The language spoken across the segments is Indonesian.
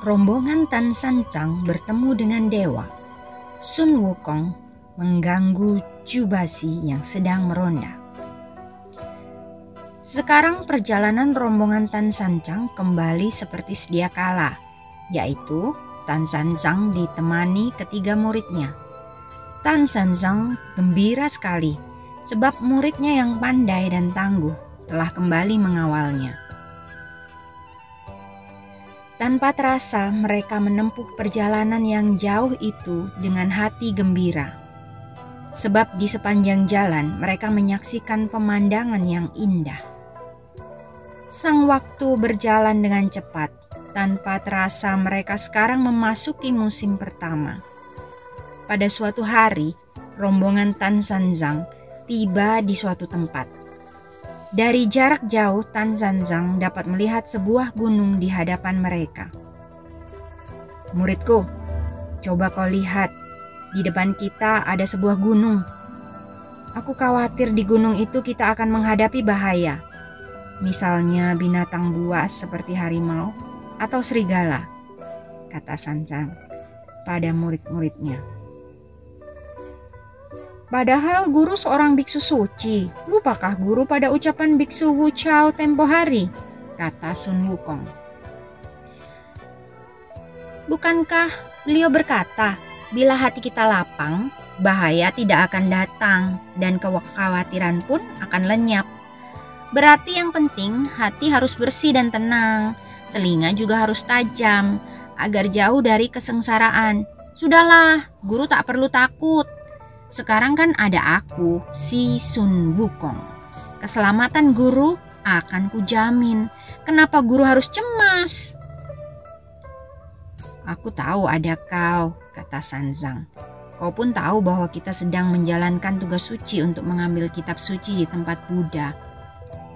rombongan Tan Sancang bertemu dengan dewa. Sun Wukong mengganggu Jubasi yang sedang meronda. Sekarang perjalanan rombongan Tan Sancang kembali seperti sedia kala, yaitu Tan Sancang ditemani ketiga muridnya. Tan Sancang gembira sekali sebab muridnya yang pandai dan tangguh telah kembali mengawalnya. Tanpa terasa, mereka menempuh perjalanan yang jauh itu dengan hati gembira. Sebab di sepanjang jalan mereka menyaksikan pemandangan yang indah. Sang waktu berjalan dengan cepat, tanpa terasa mereka sekarang memasuki musim pertama. Pada suatu hari, rombongan Tan Sanzang tiba di suatu tempat. Dari jarak jauh, Tan Zanzang dapat melihat sebuah gunung di hadapan mereka. Muridku, coba kau lihat, di depan kita ada sebuah gunung. Aku khawatir di gunung itu kita akan menghadapi bahaya. Misalnya binatang buas seperti harimau atau serigala, kata Sanzang pada murid-muridnya. Padahal guru seorang biksu suci. Lupakah guru pada ucapan biksu Wu Chao tempo hari? Kata Sun Wukong. Bukankah beliau berkata, bila hati kita lapang, bahaya tidak akan datang dan kekhawatiran pun akan lenyap. Berarti yang penting hati harus bersih dan tenang, telinga juga harus tajam, agar jauh dari kesengsaraan. Sudahlah, guru tak perlu takut, sekarang kan ada aku, si Sun Wukong. Keselamatan guru akan kujamin. Kenapa guru harus cemas? Aku tahu ada kau, kata Sanzang. Kau pun tahu bahwa kita sedang menjalankan tugas suci untuk mengambil kitab suci di tempat Buddha.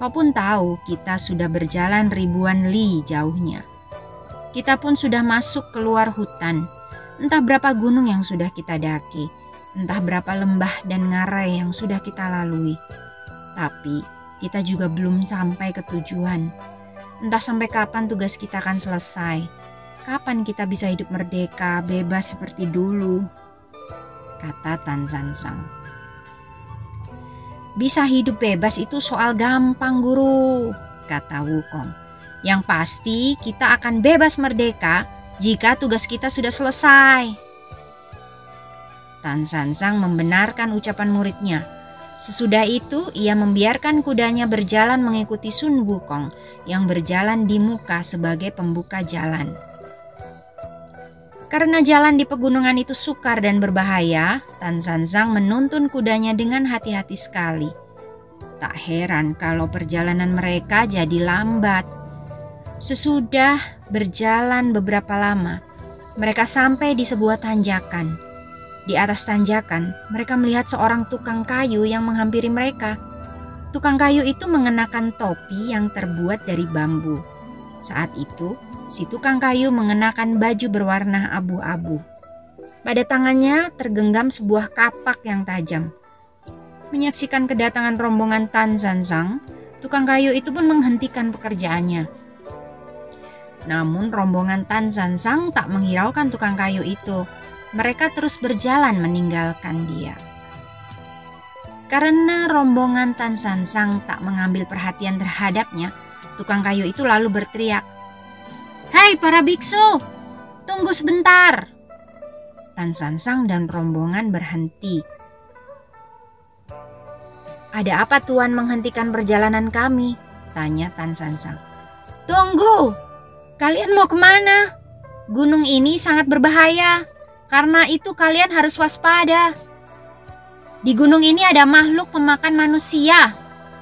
Kau pun tahu kita sudah berjalan ribuan li jauhnya. Kita pun sudah masuk keluar hutan. Entah berapa gunung yang sudah kita daki entah berapa lembah dan ngarai yang sudah kita lalui. Tapi kita juga belum sampai ke tujuan. Entah sampai kapan tugas kita akan selesai. Kapan kita bisa hidup merdeka, bebas seperti dulu? Kata Tan Sang. Bisa hidup bebas itu soal gampang guru, kata Wukong. Yang pasti kita akan bebas merdeka jika tugas kita sudah selesai. Tan Sansang membenarkan ucapan muridnya. Sesudah itu, ia membiarkan kudanya berjalan mengikuti Sun Wukong yang berjalan di muka sebagai pembuka jalan. Karena jalan di pegunungan itu sukar dan berbahaya, Tan Sansang menuntun kudanya dengan hati-hati sekali. Tak heran kalau perjalanan mereka jadi lambat. Sesudah berjalan beberapa lama, mereka sampai di sebuah tanjakan. Di atas tanjakan, mereka melihat seorang tukang kayu yang menghampiri mereka. Tukang kayu itu mengenakan topi yang terbuat dari bambu. Saat itu, si tukang kayu mengenakan baju berwarna abu-abu. Pada tangannya tergenggam sebuah kapak yang tajam. Menyaksikan kedatangan rombongan Tan Zanzang, tukang kayu itu pun menghentikan pekerjaannya. Namun rombongan Tan Zanzang tak menghiraukan tukang kayu itu mereka terus berjalan meninggalkan dia. Karena rombongan Tan Sansang tak mengambil perhatian terhadapnya, tukang kayu itu lalu berteriak, Hei para biksu, tunggu sebentar. Tan Sansang dan rombongan berhenti. Ada apa tuan menghentikan perjalanan kami? Tanya Tan Sansang. Tunggu, kalian mau ke mana? Gunung ini sangat berbahaya. Karena itu kalian harus waspada. Di gunung ini ada makhluk pemakan manusia,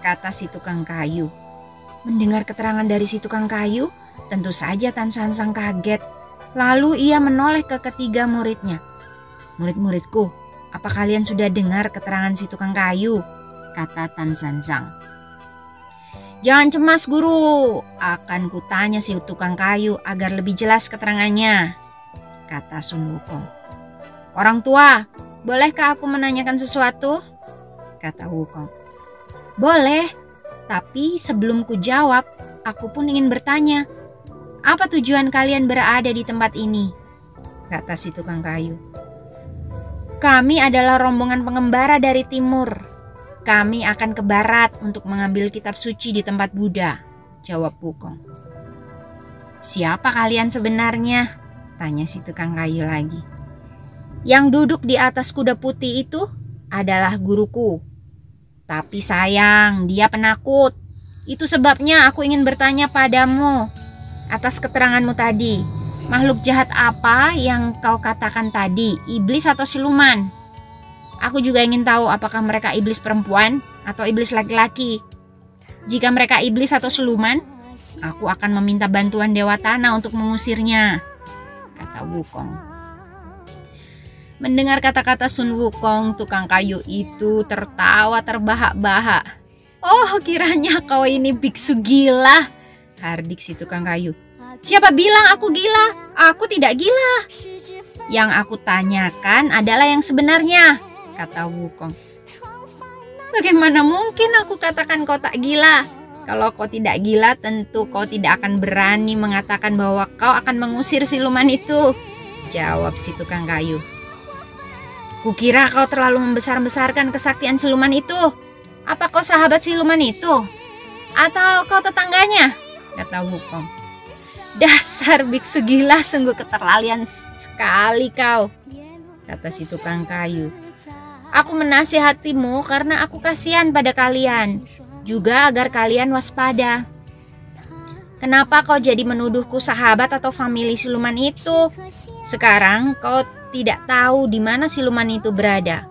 kata si tukang kayu. Mendengar keterangan dari si tukang kayu, tentu saja Tan Sansang kaget. Lalu ia menoleh ke ketiga muridnya. Murid-muridku, apa kalian sudah dengar keterangan si tukang kayu? Kata Tan Sansang. Jangan cemas guru, akan kutanya si tukang kayu agar lebih jelas keterangannya, kata Sun Wukong. Orang tua, bolehkah aku menanyakan sesuatu? Kata Wukong. Boleh, tapi sebelum ku jawab, aku pun ingin bertanya. Apa tujuan kalian berada di tempat ini? Kata si tukang kayu. Kami adalah rombongan pengembara dari timur, kami akan ke barat untuk mengambil kitab suci di tempat Buddha, jawab Wukong. Siapa kalian sebenarnya? Tanya si tukang kayu lagi. Yang duduk di atas kuda putih itu adalah guruku. Tapi sayang, dia penakut. Itu sebabnya aku ingin bertanya padamu atas keteranganmu tadi. Makhluk jahat apa yang kau katakan tadi? Iblis atau siluman? Aku juga ingin tahu apakah mereka iblis perempuan atau iblis laki-laki. Jika mereka iblis atau siluman, aku akan meminta bantuan Dewa Tanah untuk mengusirnya, kata Wukong. Mendengar kata-kata Sun Wukong, tukang kayu itu tertawa terbahak-bahak. Oh, kiranya kau ini biksu gila, hardik si tukang kayu. Siapa bilang aku gila? Aku tidak gila. Yang aku tanyakan adalah yang sebenarnya kata Wukong. Bagaimana mungkin aku katakan kau tak gila? Kalau kau tidak gila, tentu kau tidak akan berani mengatakan bahwa kau akan mengusir siluman itu. Jawab si tukang kayu. Kukira kau terlalu membesar-besarkan kesaktian siluman itu. Apa kau sahabat siluman itu? Atau kau tetangganya? Kata Wukong. Dasar biksu gila sungguh keterlaluan sekali kau. Kata si tukang kayu. Aku menasihatimu karena aku kasihan pada kalian, juga agar kalian waspada. Kenapa kau jadi menuduhku sahabat atau famili siluman itu? Sekarang kau tidak tahu di mana siluman itu berada.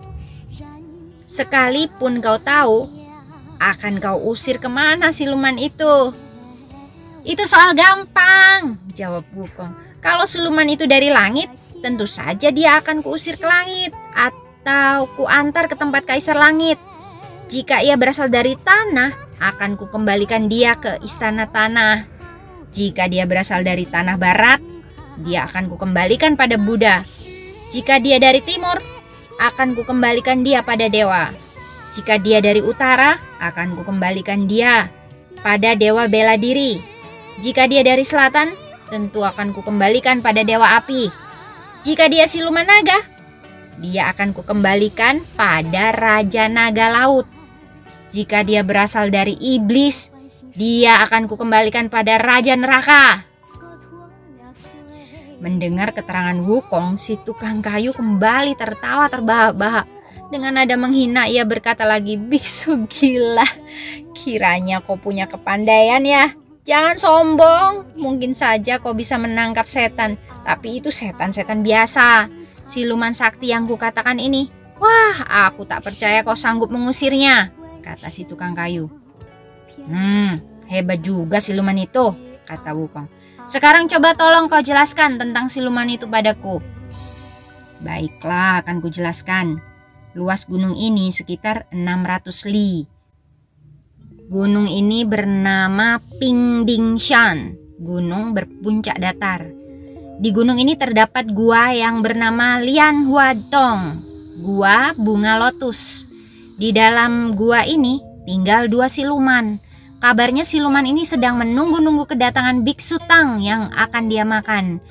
Sekalipun kau tahu, akan kau usir ke mana siluman itu? Itu soal gampang, jawab Wukong. Kalau siluman itu dari langit, tentu saja dia akan kuusir ke langit. Atau atau ku antar ke tempat kaisar langit. Jika ia berasal dari tanah, akan ku kembalikan dia ke istana tanah. Jika dia berasal dari tanah barat, dia akan ku kembalikan pada Buddha. Jika dia dari timur, akan ku kembalikan dia pada dewa. Jika dia dari utara, akan ku kembalikan dia pada dewa bela diri. Jika dia dari selatan, tentu akan ku kembalikan pada dewa api. Jika dia siluman naga, dia akan kukembalikan pada Raja Naga Laut. Jika dia berasal dari iblis, dia akan kukembalikan pada Raja Neraka. Mendengar keterangan Wukong, si tukang kayu kembali tertawa terbahak-bahak. Dengan nada menghina ia berkata lagi, Biksu gila, kiranya kau punya kepandaian ya. Jangan sombong, mungkin saja kau bisa menangkap setan, tapi itu setan-setan biasa siluman sakti yang kukatakan ini. Wah, aku tak percaya kau sanggup mengusirnya, kata si tukang kayu. Hmm, hebat juga siluman itu, kata Wukong. Sekarang coba tolong kau jelaskan tentang siluman itu padaku. Baiklah, akan kujelaskan. Luas gunung ini sekitar 600 li. Gunung ini bernama Pingdingshan, gunung berpuncak datar. Di gunung ini terdapat gua yang bernama Lian Hua Tong, gua bunga lotus. Di dalam gua ini tinggal dua siluman. Kabarnya siluman ini sedang menunggu-nunggu kedatangan biksu Tang yang akan dia makan.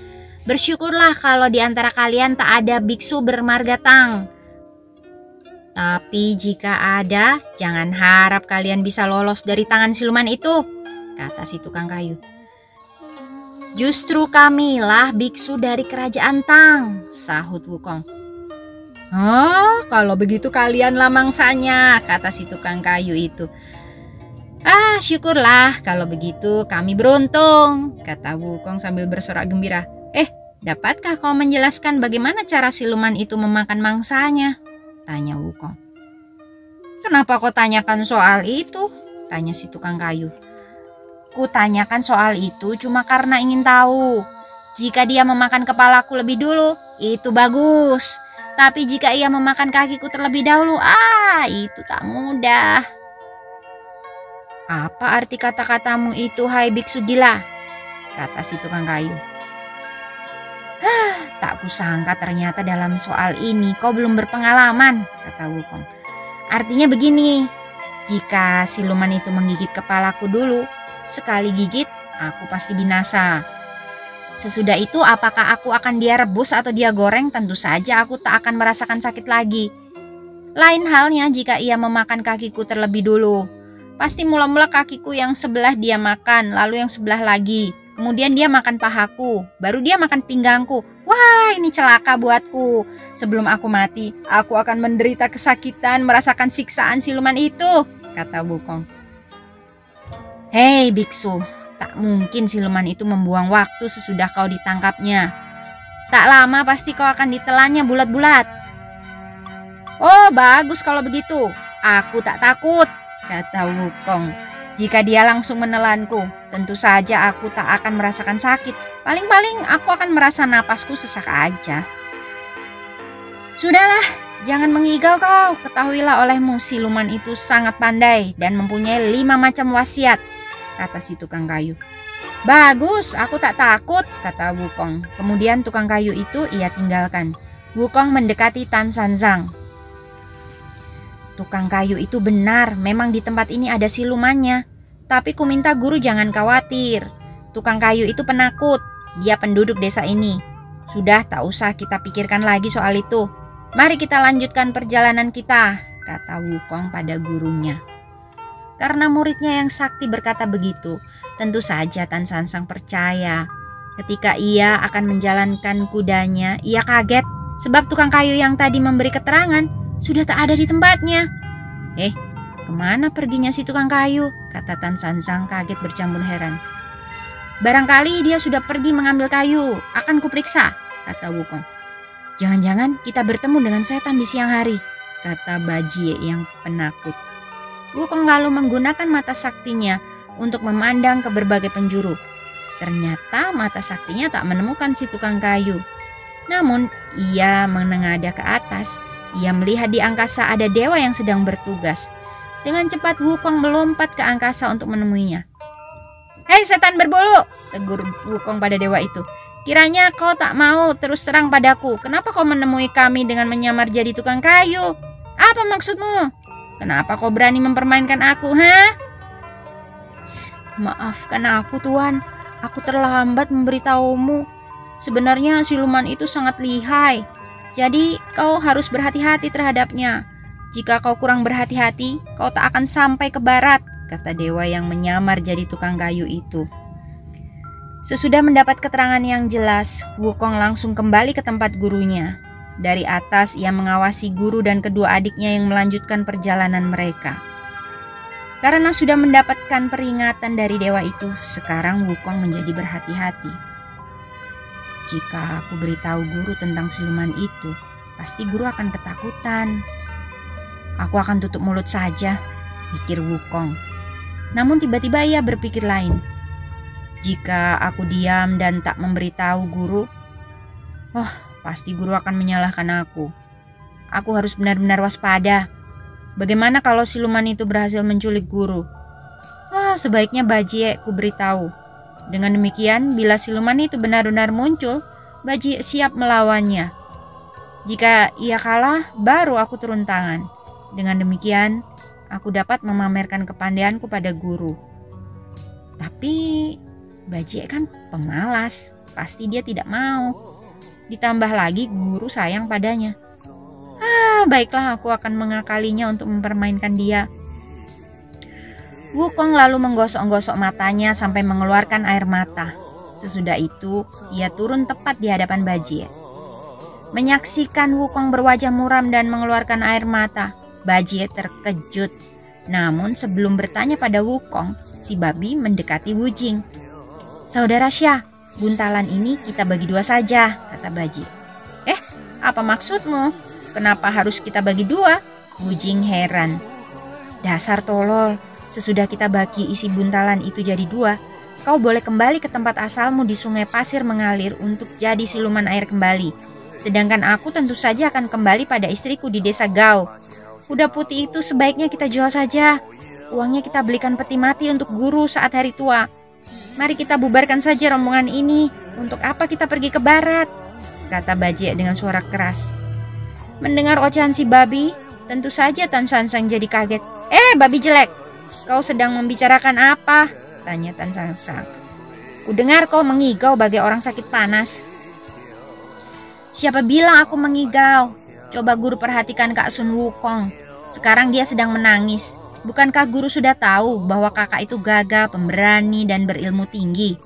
Bersyukurlah kalau di antara kalian tak ada biksu bermarga Tang. Tapi jika ada, jangan harap kalian bisa lolos dari tangan siluman itu, kata si tukang kayu. Justru kamilah biksu dari kerajaan Tang, sahut Wukong. Oh, kalau begitu kalianlah mangsanya, kata si tukang kayu itu. Ah, syukurlah kalau begitu kami beruntung, kata Wukong sambil bersorak gembira. Eh, dapatkah kau menjelaskan bagaimana cara siluman itu memakan mangsanya? Tanya Wukong. Kenapa kau tanyakan soal itu? Tanya si tukang kayu. Kutanyakan soal itu cuma karena ingin tahu. Jika dia memakan kepalaku lebih dulu, itu bagus. Tapi jika ia memakan kakiku terlebih dahulu, ah, itu tak mudah. Apa arti kata-katamu itu, hai biksu gila? Kata si tukang kayu. Hah, tak kusangka ternyata dalam soal ini kau belum berpengalaman, kata Wukong. Artinya begini, jika siluman itu menggigit kepalaku dulu, sekali gigit aku pasti binasa. Sesudah itu apakah aku akan dia rebus atau dia goreng tentu saja aku tak akan merasakan sakit lagi. Lain halnya jika ia memakan kakiku terlebih dulu. Pasti mula-mula kakiku yang sebelah dia makan, lalu yang sebelah lagi. Kemudian dia makan pahaku, baru dia makan pinggangku. Wah, ini celaka buatku. Sebelum aku mati, aku akan menderita kesakitan merasakan siksaan siluman itu, kata Bukong. Hei biksu, tak mungkin siluman itu membuang waktu sesudah kau ditangkapnya. Tak lama pasti kau akan ditelannya bulat-bulat. Oh, bagus kalau begitu. Aku tak takut, kata Wukong. Jika dia langsung menelanku, tentu saja aku tak akan merasakan sakit. Paling-paling aku akan merasa napasku sesak aja. Sudahlah, jangan mengigau kau. Ketahuilah olehmu siluman itu sangat pandai dan mempunyai lima macam wasiat, kata si tukang kayu. Bagus, aku tak takut, kata Wukong. Kemudian tukang kayu itu ia tinggalkan. Wukong mendekati Tan Sanzang. Tukang kayu itu benar, memang di tempat ini ada silumannya. Tapi ku minta guru jangan khawatir. Tukang kayu itu penakut, dia penduduk desa ini. Sudah tak usah kita pikirkan lagi soal itu. Mari kita lanjutkan perjalanan kita, kata Wukong pada gurunya. Karena muridnya yang sakti berkata begitu, tentu saja Tan Sansang percaya. Ketika ia akan menjalankan kudanya, ia kaget sebab tukang kayu yang tadi memberi keterangan sudah tak ada di tempatnya. Eh, ke mana perginya si tukang kayu? Kata Tan Sansang kaget bercampur heran. Barangkali dia sudah pergi mengambil kayu, akan kuperiksa, kata Wukong. Jangan-jangan kita bertemu dengan setan di siang hari, kata Bajie yang penakut. Wukong lalu menggunakan mata saktinya untuk memandang ke berbagai penjuru. Ternyata mata saktinya tak menemukan si tukang kayu. Namun, ia menengadah ke atas ia melihat di angkasa ada dewa yang sedang bertugas. Dengan cepat Wukong melompat ke angkasa untuk menemuinya. Hei setan berbulu, tegur Wukong pada dewa itu. Kiranya kau tak mau terus terang padaku. Kenapa kau menemui kami dengan menyamar jadi tukang kayu? Apa maksudmu? Kenapa kau berani mempermainkan aku, ha? Maafkan aku, Tuan. Aku terlambat memberitahumu. Sebenarnya siluman itu sangat lihai. Jadi kau harus berhati-hati terhadapnya. Jika kau kurang berhati-hati, kau tak akan sampai ke barat, kata dewa yang menyamar jadi tukang kayu itu. Sesudah mendapat keterangan yang jelas, Wukong langsung kembali ke tempat gurunya. Dari atas ia mengawasi guru dan kedua adiknya yang melanjutkan perjalanan mereka. Karena sudah mendapatkan peringatan dari dewa itu, sekarang Wukong menjadi berhati-hati. Jika aku beritahu guru tentang siluman itu, pasti guru akan ketakutan. Aku akan tutup mulut saja, pikir Wukong. Namun tiba-tiba ia berpikir lain. Jika aku diam dan tak memberitahu guru, oh pasti guru akan menyalahkan aku. Aku harus benar-benar waspada. Bagaimana kalau siluman itu berhasil menculik guru? Oh, sebaiknya Bajie ku beritahu. Dengan demikian, bila siluman itu benar-benar muncul, Baji siap melawannya. Jika ia kalah, baru aku turun tangan. Dengan demikian, aku dapat memamerkan kepandaianku pada guru. Tapi Baji kan pemalas, pasti dia tidak mau. Ditambah lagi guru sayang padanya. Ah, baiklah aku akan mengakalinya untuk mempermainkan dia. Wukong lalu menggosok-gosok matanya sampai mengeluarkan air mata. Sesudah itu, ia turun tepat di hadapan Bajie. Menyaksikan Wukong berwajah muram dan mengeluarkan air mata, Bajie terkejut. Namun sebelum bertanya pada Wukong, si babi mendekati Wujing. Saudara Xia, buntalan ini kita bagi dua saja, kata Bajie. Eh, apa maksudmu? Kenapa harus kita bagi dua? Wujing heran. Dasar tolol, Sesudah kita bagi isi buntalan itu jadi dua, kau boleh kembali ke tempat asalmu di sungai pasir mengalir untuk jadi siluman air kembali. Sedangkan aku tentu saja akan kembali pada istriku di desa Gao. Kuda putih itu sebaiknya kita jual saja. Uangnya kita belikan peti mati untuk guru saat hari tua. Mari kita bubarkan saja rombongan ini. Untuk apa kita pergi ke barat? Kata Bajie dengan suara keras. Mendengar ocehan si babi, tentu saja Tan Sansang jadi kaget. Eh, babi jelek! Kau sedang membicarakan apa? Tanya Tan Sansang. Kudengar kau mengigau bagai orang sakit panas. Siapa bilang aku mengigau? Coba guru perhatikan Kak Sun Wukong. Sekarang dia sedang menangis. Bukankah guru sudah tahu bahwa kakak itu gagah, pemberani, dan berilmu tinggi?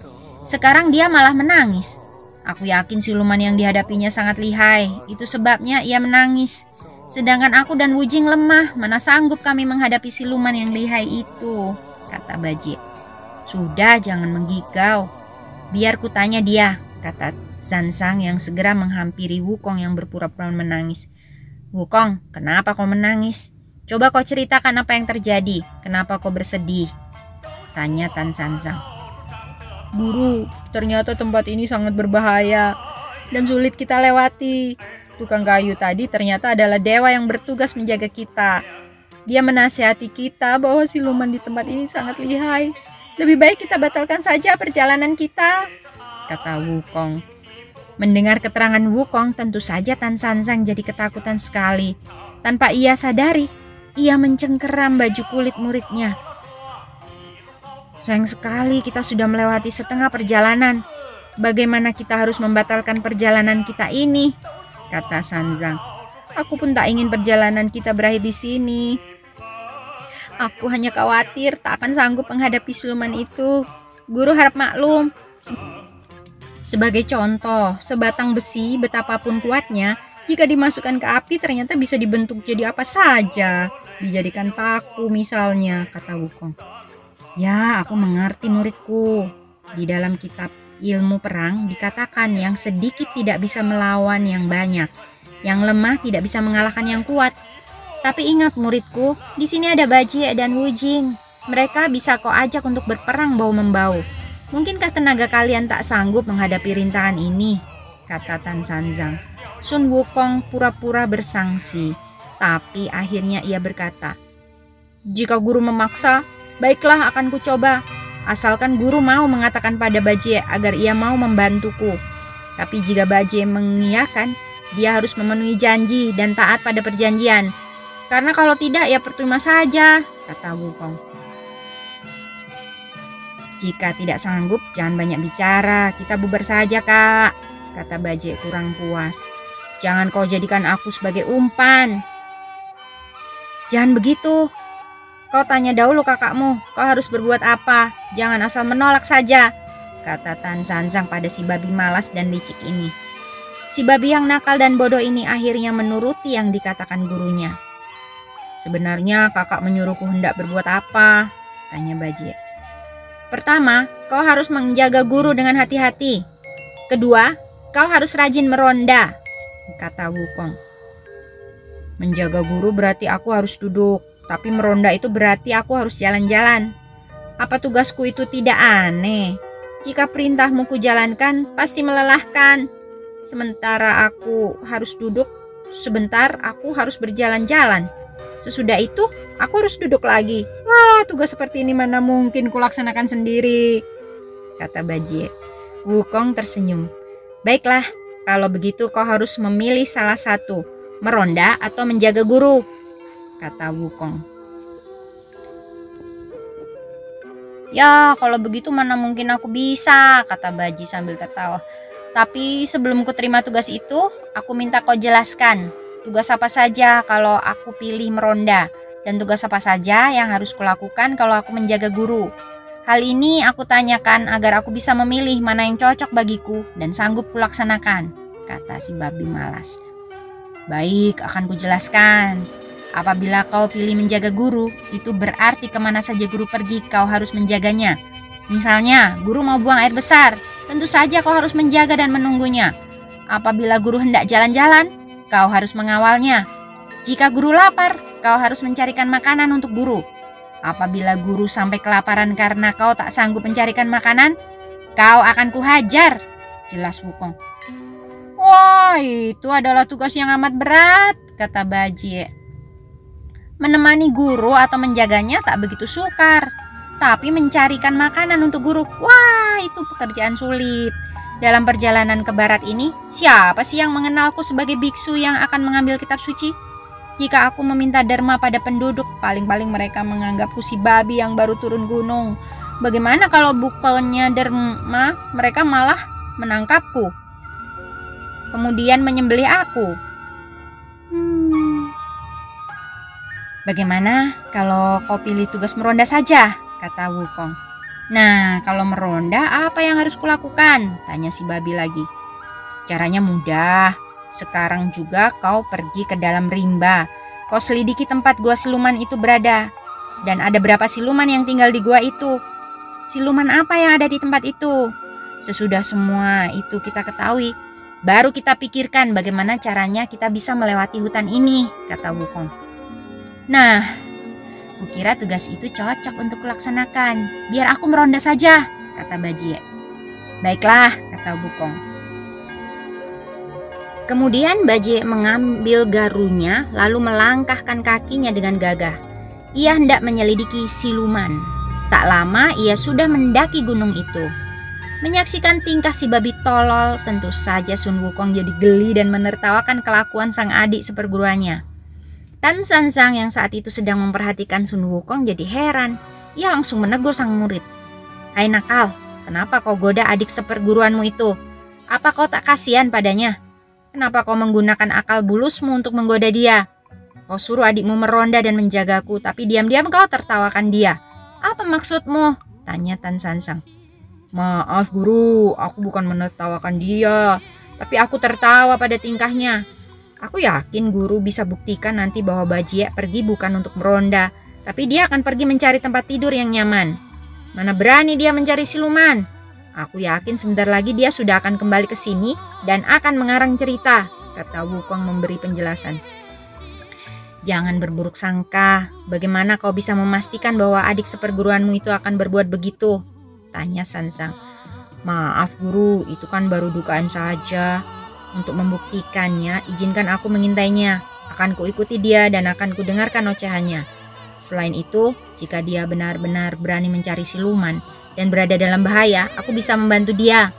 Sekarang dia malah menangis. Aku yakin siluman yang dihadapinya sangat lihai. Itu sebabnya ia menangis. Sedangkan aku dan Wujing lemah, mana sanggup kami menghadapi siluman yang lihai itu, kata Bajie. Sudah, jangan menggigau. Biar ku tanya dia, kata Zansang yang segera menghampiri Wukong yang berpura-pura menangis. Wukong, kenapa kau menangis? Coba kau ceritakan apa yang terjadi. Kenapa kau bersedih? Tanya Tan Sansang. Guru, ternyata tempat ini sangat berbahaya dan sulit kita lewati. Tukang kayu tadi ternyata adalah dewa yang bertugas menjaga kita. Dia menasihati kita bahwa siluman di tempat ini sangat lihai. Lebih baik kita batalkan saja perjalanan kita, kata Wukong. Mendengar keterangan Wukong, tentu saja Tan Sanzang jadi ketakutan sekali. Tanpa ia sadari, ia mencengkeram baju kulit muridnya Sayang sekali kita sudah melewati setengah perjalanan. Bagaimana kita harus membatalkan perjalanan kita ini? Kata Sanzang. Aku pun tak ingin perjalanan kita berakhir di sini. Aku hanya khawatir tak akan sanggup menghadapi siluman itu. Guru harap maklum. Sebagai contoh, sebatang besi betapapun kuatnya, jika dimasukkan ke api ternyata bisa dibentuk jadi apa saja. Dijadikan paku misalnya, kata Wukong. Ya, aku mengerti muridku. Di dalam kitab ilmu perang dikatakan yang sedikit tidak bisa melawan yang banyak, yang lemah tidak bisa mengalahkan yang kuat. Tapi ingat muridku, di sini ada Bajie dan Wujing. Mereka bisa kau ajak untuk berperang bau-membau. Mungkinkah tenaga kalian tak sanggup menghadapi rintangan ini? Kata Tan Sanzang. Sun Wukong pura-pura bersangsi, tapi akhirnya ia berkata, Jika guru memaksa, Baiklah akan kucoba, asalkan guru mau mengatakan pada Bajie agar ia mau membantuku. Tapi jika Bajie mengiyakan, dia harus memenuhi janji dan taat pada perjanjian. Karena kalau tidak ya percuma saja, kata Wukong. Jika tidak sanggup, jangan banyak bicara. Kita bubar saja, Kak, kata Bajie kurang puas. Jangan kau jadikan aku sebagai umpan. Jangan begitu, Kau tanya dahulu kakakmu, kau harus berbuat apa? Jangan asal menolak saja, kata Tan Sanzang pada si babi malas dan licik ini. Si babi yang nakal dan bodoh ini akhirnya menuruti yang dikatakan gurunya. Sebenarnya kakak menyuruhku hendak berbuat apa? Tanya Bajie. Pertama, kau harus menjaga guru dengan hati-hati. Kedua, kau harus rajin meronda, kata Wukong. Menjaga guru berarti aku harus duduk, tapi meronda itu berarti aku harus jalan-jalan. Apa tugasku itu tidak aneh? Jika perintahmu kujalankan, pasti melelahkan. Sementara aku harus duduk, sebentar aku harus berjalan-jalan. Sesudah itu, aku harus duduk lagi. Wah, tugas seperti ini mana mungkin kulaksanakan sendiri, kata Bajie. Wukong tersenyum. Baiklah, kalau begitu kau harus memilih salah satu, meronda atau menjaga guru kata Wukong. Ya, kalau begitu mana mungkin aku bisa, kata Baji sambil tertawa. Tapi sebelum ku terima tugas itu, aku minta kau jelaskan tugas apa saja kalau aku pilih meronda dan tugas apa saja yang harus kulakukan kalau aku menjaga guru. Hal ini aku tanyakan agar aku bisa memilih mana yang cocok bagiku dan sanggup kulaksanakan, kata si babi malas. Baik, akan kujelaskan. Apabila kau pilih menjaga guru, itu berarti ke mana saja guru pergi kau harus menjaganya. Misalnya, guru mau buang air besar, tentu saja kau harus menjaga dan menunggunya. Apabila guru hendak jalan-jalan, kau harus mengawalnya. Jika guru lapar, kau harus mencarikan makanan untuk guru. Apabila guru sampai kelaparan karena kau tak sanggup mencarikan makanan, kau akan kuhajar. Jelas Wukong. Wah, itu adalah tugas yang amat berat, kata Bajie. Menemani guru atau menjaganya tak begitu sukar. Tapi mencarikan makanan untuk guru, wah itu pekerjaan sulit. Dalam perjalanan ke barat ini, siapa sih yang mengenalku sebagai biksu yang akan mengambil kitab suci? Jika aku meminta derma pada penduduk, paling-paling mereka menganggapku si babi yang baru turun gunung. Bagaimana kalau bukannya derma, mereka malah menangkapku? Kemudian menyembelih aku. Bagaimana kalau kau pilih tugas meronda saja? Kata Wukong. Nah, kalau meronda apa yang harus kulakukan? Tanya si babi lagi. Caranya mudah. Sekarang juga kau pergi ke dalam rimba. Kau selidiki tempat gua siluman itu berada. Dan ada berapa siluman yang tinggal di gua itu? Siluman apa yang ada di tempat itu? Sesudah semua itu kita ketahui, baru kita pikirkan bagaimana caranya kita bisa melewati hutan ini, kata Wukong. Nah, Kukira tugas itu cocok untuk kulaksanakan. Biar aku meronda saja, kata Bajie. Baiklah, kata Bukong. Kemudian Bajie mengambil garunya lalu melangkahkan kakinya dengan gagah. Ia hendak menyelidiki siluman. Tak lama ia sudah mendaki gunung itu. Menyaksikan tingkah si babi tolol, tentu saja Sun Wukong jadi geli dan menertawakan kelakuan sang adik seperguruannya. Tan San Sang yang saat itu sedang memperhatikan Sun Wukong jadi heran. Ia langsung menegur sang murid. Hai nakal, kenapa kau goda adik seperguruanmu itu? Apa kau tak kasihan padanya? Kenapa kau menggunakan akal bulusmu untuk menggoda dia? Kau suruh adikmu meronda dan menjagaku, tapi diam-diam kau tertawakan dia. Apa maksudmu? Tanya Tan San Sang. Maaf guru, aku bukan menertawakan dia, tapi aku tertawa pada tingkahnya. Aku yakin guru bisa buktikan nanti bahwa Bajie pergi bukan untuk meronda, tapi dia akan pergi mencari tempat tidur yang nyaman. Mana berani dia mencari siluman? Aku yakin sebentar lagi dia sudah akan kembali ke sini dan akan mengarang cerita, kata Wukong memberi penjelasan. Jangan berburuk sangka. Bagaimana kau bisa memastikan bahwa adik seperguruanmu itu akan berbuat begitu? Tanya Sansang. Maaf guru, itu kan baru dugaan saja. Untuk membuktikannya, izinkan aku mengintainya. Akan kuikuti dia dan akan kudengarkan ocehannya. Selain itu, jika dia benar-benar berani mencari siluman dan berada dalam bahaya, aku bisa membantu dia.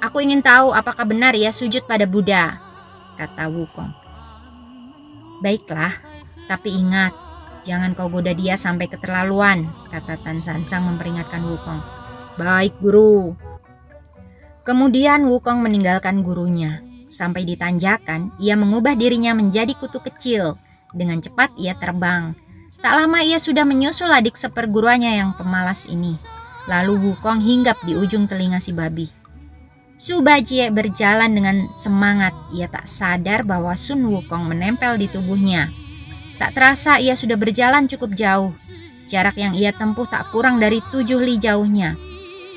Aku ingin tahu apakah benar ia sujud pada Buddha, kata Wukong. Baiklah, tapi ingat, jangan kau goda dia sampai keterlaluan, kata Tan Sansang memperingatkan Wukong. Baik, guru. Kemudian Wukong meninggalkan gurunya. Sampai di tanjakan, ia mengubah dirinya menjadi kutu kecil. Dengan cepat ia terbang. Tak lama ia sudah menyusul adik seperguruannya yang pemalas ini. Lalu Wukong hinggap di ujung telinga si babi. Subajie berjalan dengan semangat. Ia tak sadar bahwa Sun Wukong menempel di tubuhnya. Tak terasa ia sudah berjalan cukup jauh. Jarak yang ia tempuh tak kurang dari tujuh li jauhnya.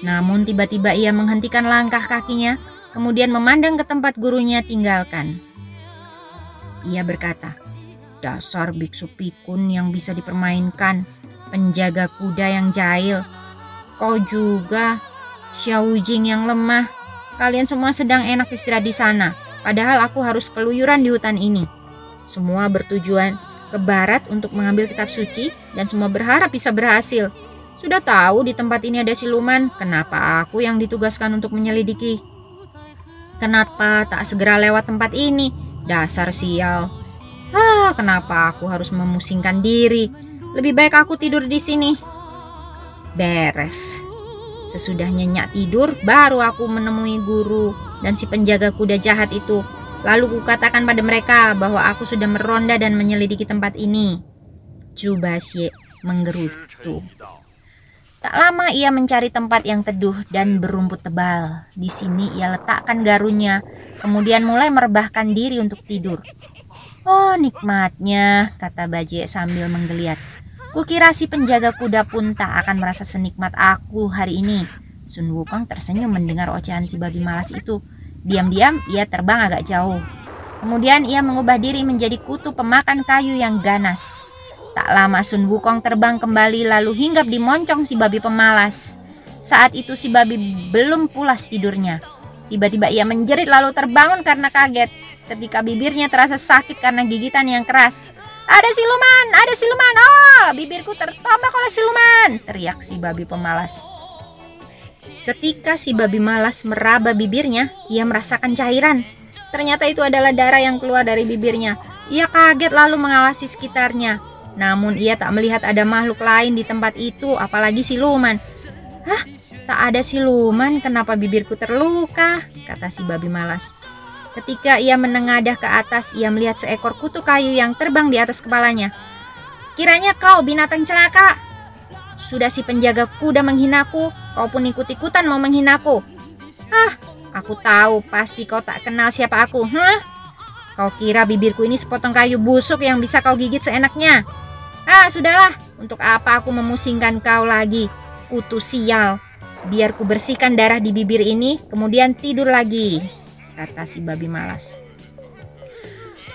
Namun tiba-tiba ia menghentikan langkah kakinya kemudian memandang ke tempat gurunya tinggalkan. Ia berkata, dasar biksu pikun yang bisa dipermainkan, penjaga kuda yang jahil. Kau juga, Xiao Jing yang lemah. Kalian semua sedang enak istirahat di sana, padahal aku harus keluyuran di hutan ini. Semua bertujuan ke barat untuk mengambil kitab suci dan semua berharap bisa berhasil. Sudah tahu di tempat ini ada siluman, kenapa aku yang ditugaskan untuk menyelidiki? Kenapa tak segera lewat tempat ini? Dasar sial. Ah, kenapa aku harus memusingkan diri? Lebih baik aku tidur di sini. Beres. Sesudah nyenyak tidur, baru aku menemui guru dan si penjaga kuda jahat itu. Lalu kukatakan pada mereka bahwa aku sudah meronda dan menyelidiki tempat ini. Jubasye menggerutu. Tak lama ia mencari tempat yang teduh dan berumput tebal. Di sini ia letakkan garunya, kemudian mulai merebahkan diri untuk tidur. Oh nikmatnya, kata Bajie sambil menggeliat. Kukira si penjaga kuda pun tak akan merasa senikmat aku hari ini. Sun Wukong tersenyum mendengar ocehan si babi malas itu. Diam-diam ia terbang agak jauh. Kemudian ia mengubah diri menjadi kutu pemakan kayu yang ganas. Tak lama Sun Wukong terbang kembali lalu hinggap di moncong si babi pemalas. Saat itu si babi belum pulas tidurnya. Tiba-tiba ia menjerit lalu terbangun karena kaget. Ketika bibirnya terasa sakit karena gigitan yang keras. Ada siluman, ada siluman. Oh, bibirku tertombak oleh siluman, teriak si babi pemalas. Ketika si babi malas meraba bibirnya, ia merasakan cairan. Ternyata itu adalah darah yang keluar dari bibirnya. Ia kaget lalu mengawasi sekitarnya. Namun ia tak melihat ada makhluk lain di tempat itu, apalagi siluman. Hah? Tak ada siluman, kenapa bibirku terluka? Kata si babi malas. Ketika ia menengadah ke atas, ia melihat seekor kutu kayu yang terbang di atas kepalanya. Kiranya kau binatang celaka. Sudah si penjaga kuda menghinaku, kau pun ikut-ikutan mau menghinaku. Ah, aku tahu pasti kau tak kenal siapa aku, huh? Kau kira bibirku ini sepotong kayu busuk yang bisa kau gigit seenaknya? Ah, sudahlah. Untuk apa aku memusingkan kau lagi? Kutu sial. Biar ku bersihkan darah di bibir ini, kemudian tidur lagi kata si babi malas.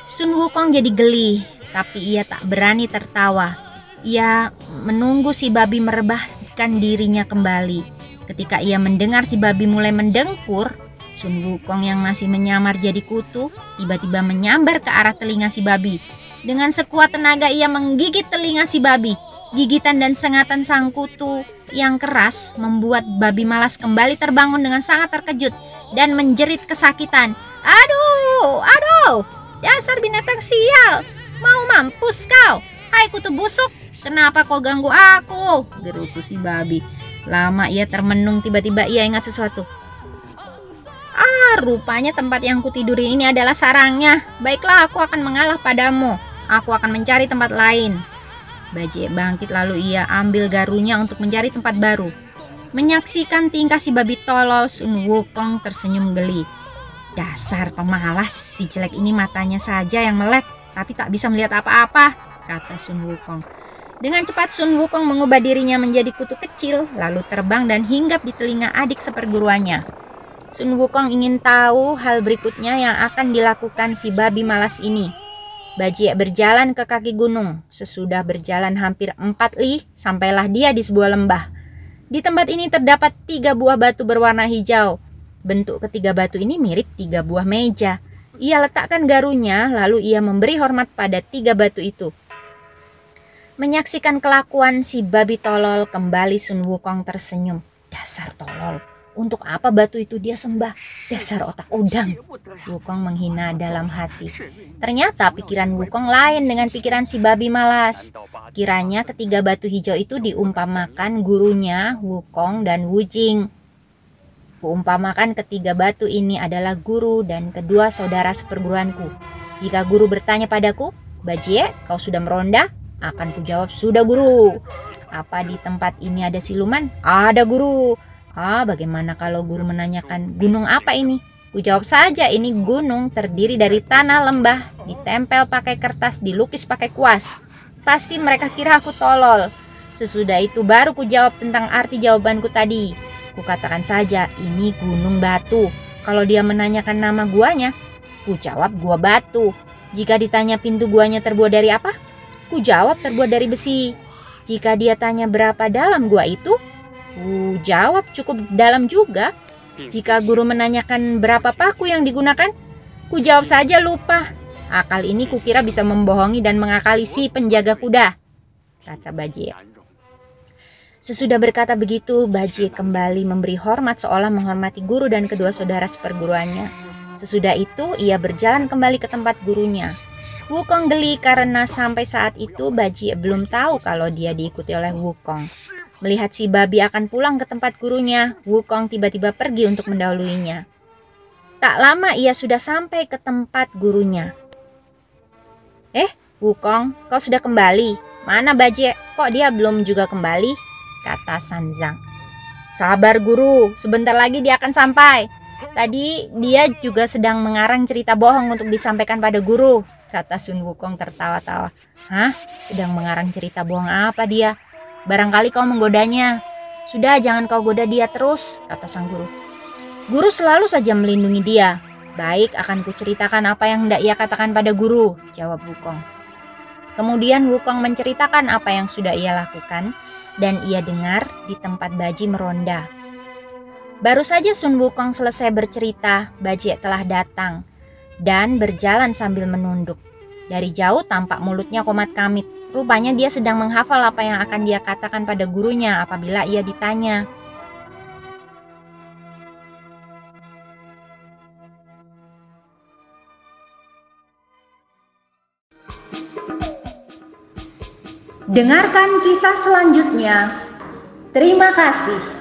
Sun Wukong jadi geli, tapi ia tak berani tertawa. Ia menunggu si babi merebahkan dirinya kembali. Ketika ia mendengar si babi mulai mendengkur, Sun Wukong yang masih menyamar jadi kutu tiba-tiba menyambar ke arah telinga si babi. Dengan sekuat tenaga ia menggigit telinga si babi. Gigitan dan sengatan sang kutu yang keras membuat babi malas kembali terbangun dengan sangat terkejut dan menjerit kesakitan. Aduh, aduh, dasar binatang sial, mau mampus kau. Hai kutu busuk, kenapa kau ganggu aku? Gerutu si babi. Lama ia termenung, tiba-tiba ia ingat sesuatu. Ah, rupanya tempat yang kutiduri ini adalah sarangnya. Baiklah, aku akan mengalah padamu. Aku akan mencari tempat lain. Bajie bangkit lalu ia ambil garunya untuk mencari tempat baru. Menyaksikan tingkah si babi tolol, Sun Wukong tersenyum geli. Dasar pemalas, si jelek ini matanya saja yang melek, tapi tak bisa melihat apa-apa, kata Sun Wukong. Dengan cepat Sun Wukong mengubah dirinya menjadi kutu kecil, lalu terbang dan hinggap di telinga adik seperguruannya. Sun Wukong ingin tahu hal berikutnya yang akan dilakukan si babi malas ini. Bajie berjalan ke kaki gunung. Sesudah berjalan hampir empat li, sampailah dia di sebuah lembah. Di tempat ini terdapat tiga buah batu berwarna hijau. Bentuk ketiga batu ini mirip tiga buah meja. Ia letakkan garunya, lalu ia memberi hormat pada tiga batu itu. Menyaksikan kelakuan si babi tolol, kembali Sun Wukong tersenyum. Dasar tolol, untuk apa batu itu dia sembah? Dasar otak udang. Wukong menghina dalam hati. Ternyata pikiran Wukong lain dengan pikiran si babi malas. Kiranya ketiga batu hijau itu diumpamakan gurunya Wukong dan Wujing. Kuumpamakan ketiga batu ini adalah guru dan kedua saudara seperguruanku. Jika guru bertanya padaku, Bajie, kau sudah meronda? Akan kujawab, sudah guru. Apa di tempat ini ada siluman? Ada guru. Ah, bagaimana kalau guru menanyakan, gunung apa ini? Kujawab saja, ini gunung terdiri dari tanah lembah, ditempel pakai kertas, dilukis pakai kuas. Pasti mereka kira aku tolol. Sesudah itu baru ku jawab tentang arti jawabanku tadi. Ku katakan saja, ini gunung batu. Kalau dia menanyakan nama guanya, ku jawab gua batu. Jika ditanya pintu guanya terbuat dari apa, ku jawab terbuat dari besi. Jika dia tanya berapa dalam gua itu, ku jawab cukup dalam juga. Jika guru menanyakan berapa paku yang digunakan, ku jawab saja lupa. Akal ini kukira bisa membohongi dan mengakali si penjaga kuda, kata Bajie. Sesudah berkata begitu, Bajie kembali memberi hormat seolah menghormati guru dan kedua saudara seperguruannya. Sesudah itu, ia berjalan kembali ke tempat gurunya. Wukong geli karena sampai saat itu Bajie belum tahu kalau dia diikuti oleh Wukong. Melihat si babi akan pulang ke tempat gurunya, Wukong tiba-tiba pergi untuk mendahuluinya. Tak lama ia sudah sampai ke tempat gurunya. Eh, Wukong, kau sudah kembali. Mana Baje? Kok dia belum juga kembali? Kata Sanzang. Sabar guru, sebentar lagi dia akan sampai. Tadi dia juga sedang mengarang cerita bohong untuk disampaikan pada guru. Kata Sun Wukong tertawa-tawa. Hah? Sedang mengarang cerita bohong apa dia? Barangkali kau menggodanya. Sudah, jangan kau goda dia terus, kata sang guru. Guru selalu saja melindungi dia, Baik, akan kuceritakan apa yang hendak ia katakan pada guru, jawab Wukong. Kemudian Wukong menceritakan apa yang sudah ia lakukan dan ia dengar di tempat Baji meronda. Baru saja Sun Wukong selesai bercerita, Baji telah datang dan berjalan sambil menunduk. Dari jauh tampak mulutnya komat kamit. Rupanya dia sedang menghafal apa yang akan dia katakan pada gurunya apabila ia ditanya. Dengarkan kisah selanjutnya. Terima kasih.